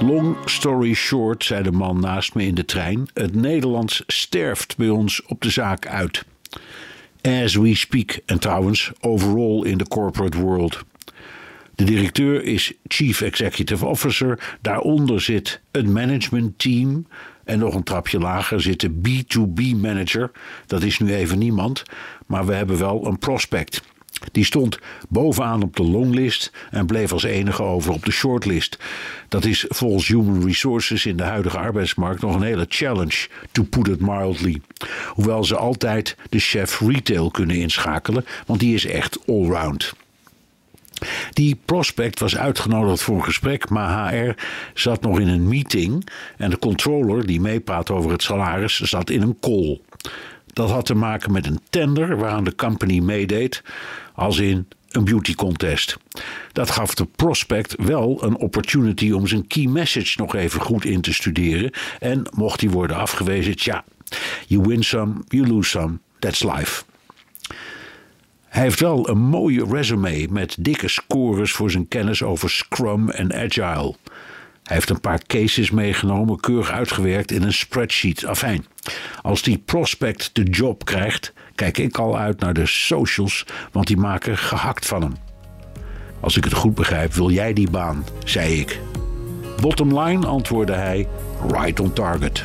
Long story short, zei de man naast me in de trein, het Nederlands sterft bij ons op de zaak uit. As we speak, en trouwens, overall in the corporate world. De directeur is Chief Executive Officer, daaronder zit een management team en nog een trapje lager zit de B2B manager. Dat is nu even niemand, maar we hebben wel een prospect. Die stond bovenaan op de longlist en bleef als enige over op de shortlist. Dat is volgens Human Resources in de huidige arbeidsmarkt nog een hele challenge, to put it mildly. Hoewel ze altijd de chef retail kunnen inschakelen, want die is echt allround. Die prospect was uitgenodigd voor een gesprek, maar HR zat nog in een meeting en de controller die meepraat over het salaris zat in een call. Dat had te maken met een tender waaraan de company meedeed, als in een beauty contest. Dat gaf de prospect wel een opportunity om zijn key message nog even goed in te studeren. En mocht die worden afgewezen, tja, you win some, you lose some, that's life. Hij heeft wel een mooie resume met dikke scores voor zijn kennis over Scrum en Agile. Hij heeft een paar cases meegenomen, keurig uitgewerkt in een spreadsheet. Afijn, als die prospect de job krijgt, kijk ik al uit naar de socials, want die maken gehakt van hem. Als ik het goed begrijp, wil jij die baan, zei ik. Bottom line antwoordde hij: right on target.